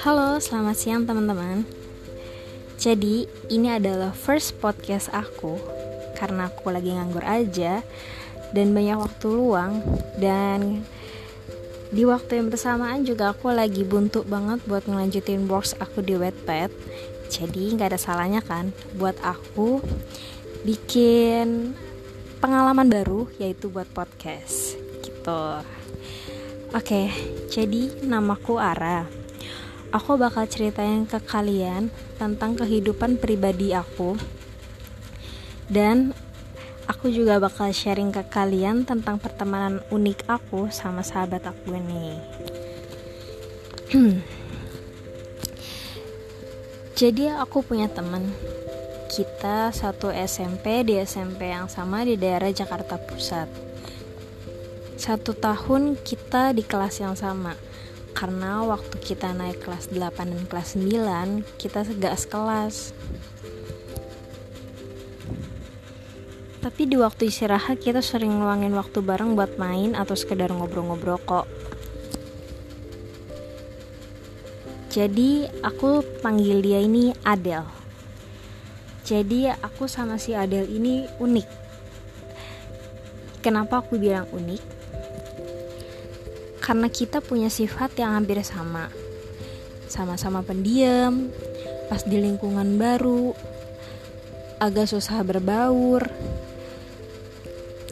Halo, selamat siang teman-teman. Jadi, ini adalah first podcast aku karena aku lagi nganggur aja dan banyak waktu luang dan di waktu yang bersamaan juga aku lagi buntu banget buat ngelanjutin works aku di Wattpad. Jadi, nggak ada salahnya kan buat aku bikin pengalaman baru yaitu buat podcast. Gitu. Oke, jadi namaku Ara. Aku bakal ceritain ke kalian tentang kehidupan pribadi aku. Dan aku juga bakal sharing ke kalian tentang pertemanan unik aku sama sahabat aku ini. Jadi aku punya teman kita satu SMP di SMP yang sama di daerah Jakarta Pusat. Satu tahun kita di kelas yang sama. Karena waktu kita naik kelas 8 dan kelas 9 kita gak sekelas. Tapi di waktu istirahat kita sering ngeluangin waktu bareng buat main atau sekedar ngobrol-ngobrol kok. Jadi aku panggil dia ini Adel jadi aku sama si Adel ini unik kenapa aku bilang unik karena kita punya sifat yang hampir sama. Sama-sama pendiam, pas di lingkungan baru, agak susah berbaur,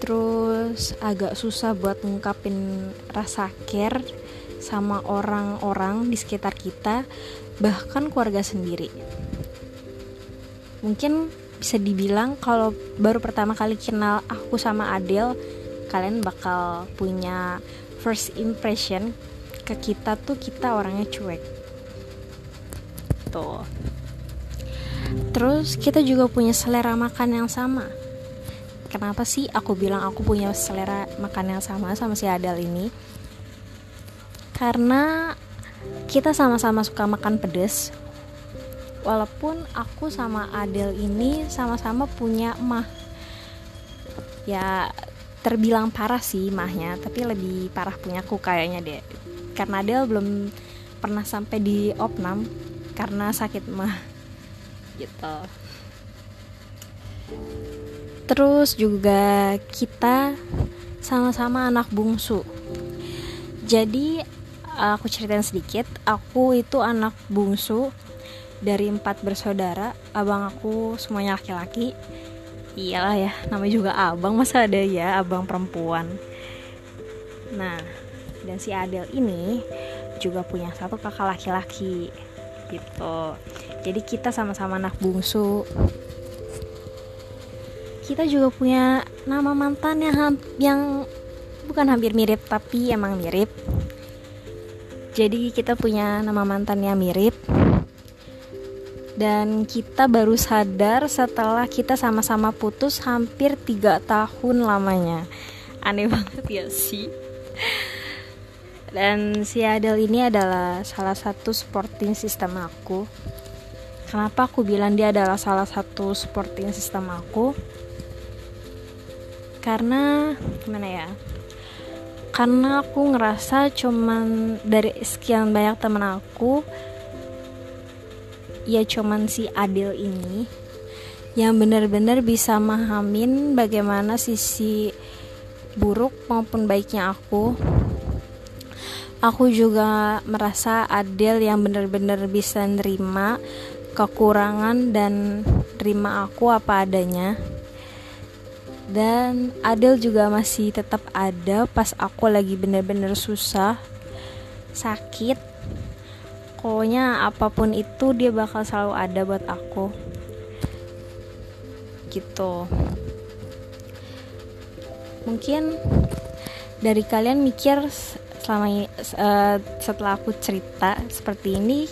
terus agak susah buat ngungkapin rasa care sama orang-orang di sekitar kita, bahkan keluarga sendiri. Mungkin bisa dibilang kalau baru pertama kali kenal aku sama Adel, kalian bakal punya first impression ke kita tuh kita orangnya cuek. Tuh. Terus kita juga punya selera makan yang sama. Kenapa sih aku bilang aku punya selera makan yang sama sama si Adel ini? Karena kita sama-sama suka makan pedas walaupun aku sama Adel ini sama-sama punya mah. Ya terbilang parah sih mahnya tapi lebih parah punya aku kayaknya deh karena dia belum pernah sampai di opnam karena sakit mah. Gitu. Terus juga kita sama-sama anak bungsu. Jadi aku ceritain sedikit. Aku itu anak bungsu dari empat bersaudara abang aku semuanya laki-laki. Iyalah ya namanya juga abang masa ada ya abang perempuan. Nah dan si Adel ini juga punya satu kakak laki-laki gitu. Jadi kita sama-sama anak bungsu. Kita juga punya nama mantan yang yang bukan hampir mirip tapi emang mirip. Jadi kita punya nama mantan yang mirip dan kita baru sadar setelah kita sama-sama putus hampir tiga tahun lamanya. Aneh banget ya sih? Dan si Adel ini adalah salah satu supporting system aku. Kenapa aku bilang dia adalah salah satu supporting system aku? Karena gimana ya? Karena aku ngerasa cuman dari sekian banyak teman aku ya cuman si Adil ini yang benar-benar bisa mahamin bagaimana sisi buruk maupun baiknya aku. Aku juga merasa Adil yang benar-benar bisa nerima kekurangan dan terima aku apa adanya. Dan Adil juga masih tetap ada pas aku lagi benar-benar susah sakit pokoknya apa pun itu dia bakal selalu ada buat aku. Gitu. Mungkin dari kalian mikir selama ini uh, setelah aku cerita seperti ini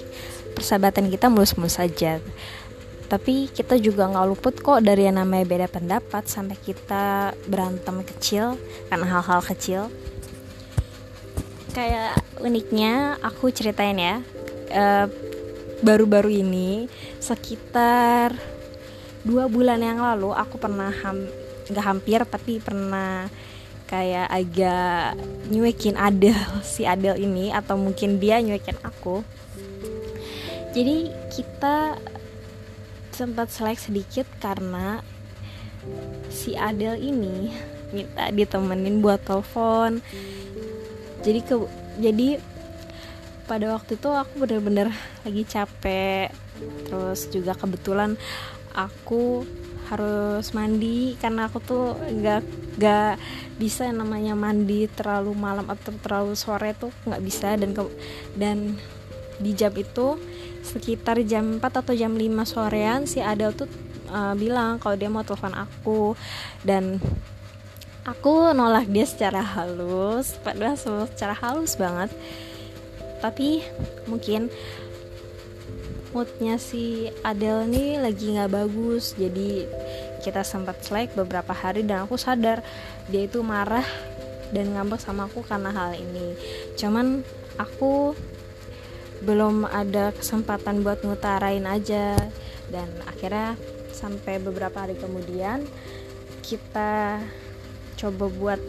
persahabatan kita mulus-mulus saja. Tapi kita juga nggak luput kok dari yang namanya beda pendapat sampai kita berantem kecil karena hal-hal kecil. Kayak uniknya aku ceritain ya eh, baru-baru ini sekitar dua bulan yang lalu aku pernah ham nggak hampir tapi pernah kayak agak nyuekin Adel si Adel ini atau mungkin dia nyuekin aku. Jadi kita sempat selek sedikit karena si Adel ini minta ditemenin buat telepon. Jadi ke jadi pada waktu itu aku bener-bener lagi capek. Terus juga kebetulan aku harus mandi karena aku tuh gak gak bisa namanya mandi terlalu malam atau terlalu sore tuh nggak bisa. Dan ke, dan di jam itu sekitar jam 4 atau jam 5 sorean si Adel tuh uh, bilang kalau dia mau telepon aku. Dan aku nolak dia secara halus padahal secara halus banget tapi mungkin moodnya si Adele nih lagi nggak bagus. Jadi kita sempat selek beberapa hari dan aku sadar dia itu marah dan ngambek sama aku karena hal ini. Cuman aku belum ada kesempatan buat ngutarain aja. Dan akhirnya sampai beberapa hari kemudian kita coba buat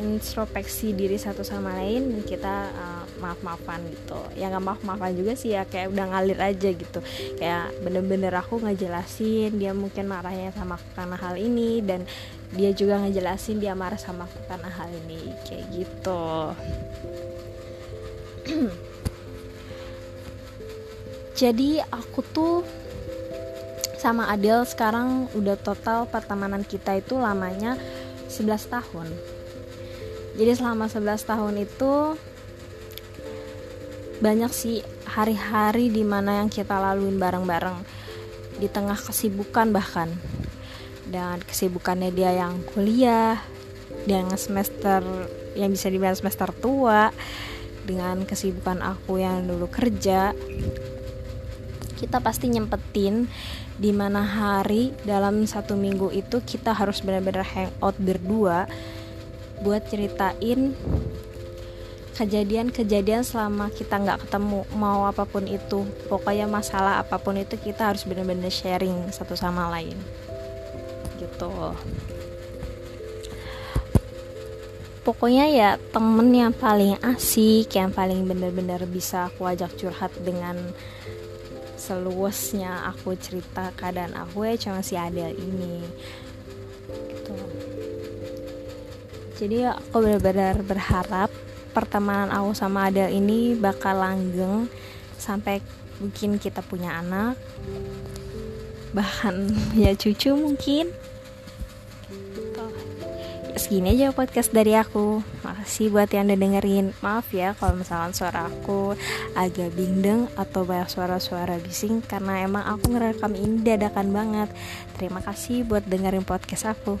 introspeksi diri satu sama lain dan kita uh, maaf maafan gitu. Ya nggak maaf maafan juga sih ya kayak udah ngalir aja gitu. Kayak bener-bener aku ngejelasin dia mungkin marahnya sama aku karena hal ini dan dia juga ngejelasin dia marah sama aku karena hal ini kayak gitu. Jadi aku tuh sama Adele sekarang udah total pertemanan kita itu lamanya 11 tahun jadi selama 11 tahun itu banyak sih hari-hari di mana yang kita laluin bareng-bareng. Di tengah kesibukan bahkan. Dan kesibukannya dia yang kuliah dengan semester yang bisa dibilang semester tua dengan kesibukan aku yang dulu kerja. Kita pasti nyempetin di mana hari dalam satu minggu itu kita harus benar-benar hangout berdua buat ceritain kejadian-kejadian selama kita nggak ketemu mau apa pun itu. Pokoknya masalah apa pun itu kita harus benar-benar sharing satu sama lain. Gitu. Pokoknya ya temen yang paling asik yang paling benar-benar bisa aku ajak curhat dengan seluasnya aku cerita keadaan aku ya cuma si Adel ini. Gitu jadi aku benar-benar berharap pertemanan aku sama Adel ini bakal langgeng sampai mungkin kita punya anak. Bahkan ya cucu mungkin. Segini aja podcast dari aku. Makasih buat yang udah dengerin. Maaf ya kalau misalnya suara aku agak bindeng atau banyak suara-suara bising karena emang aku ngerekam ini dadakan banget. Terima kasih buat dengerin podcast aku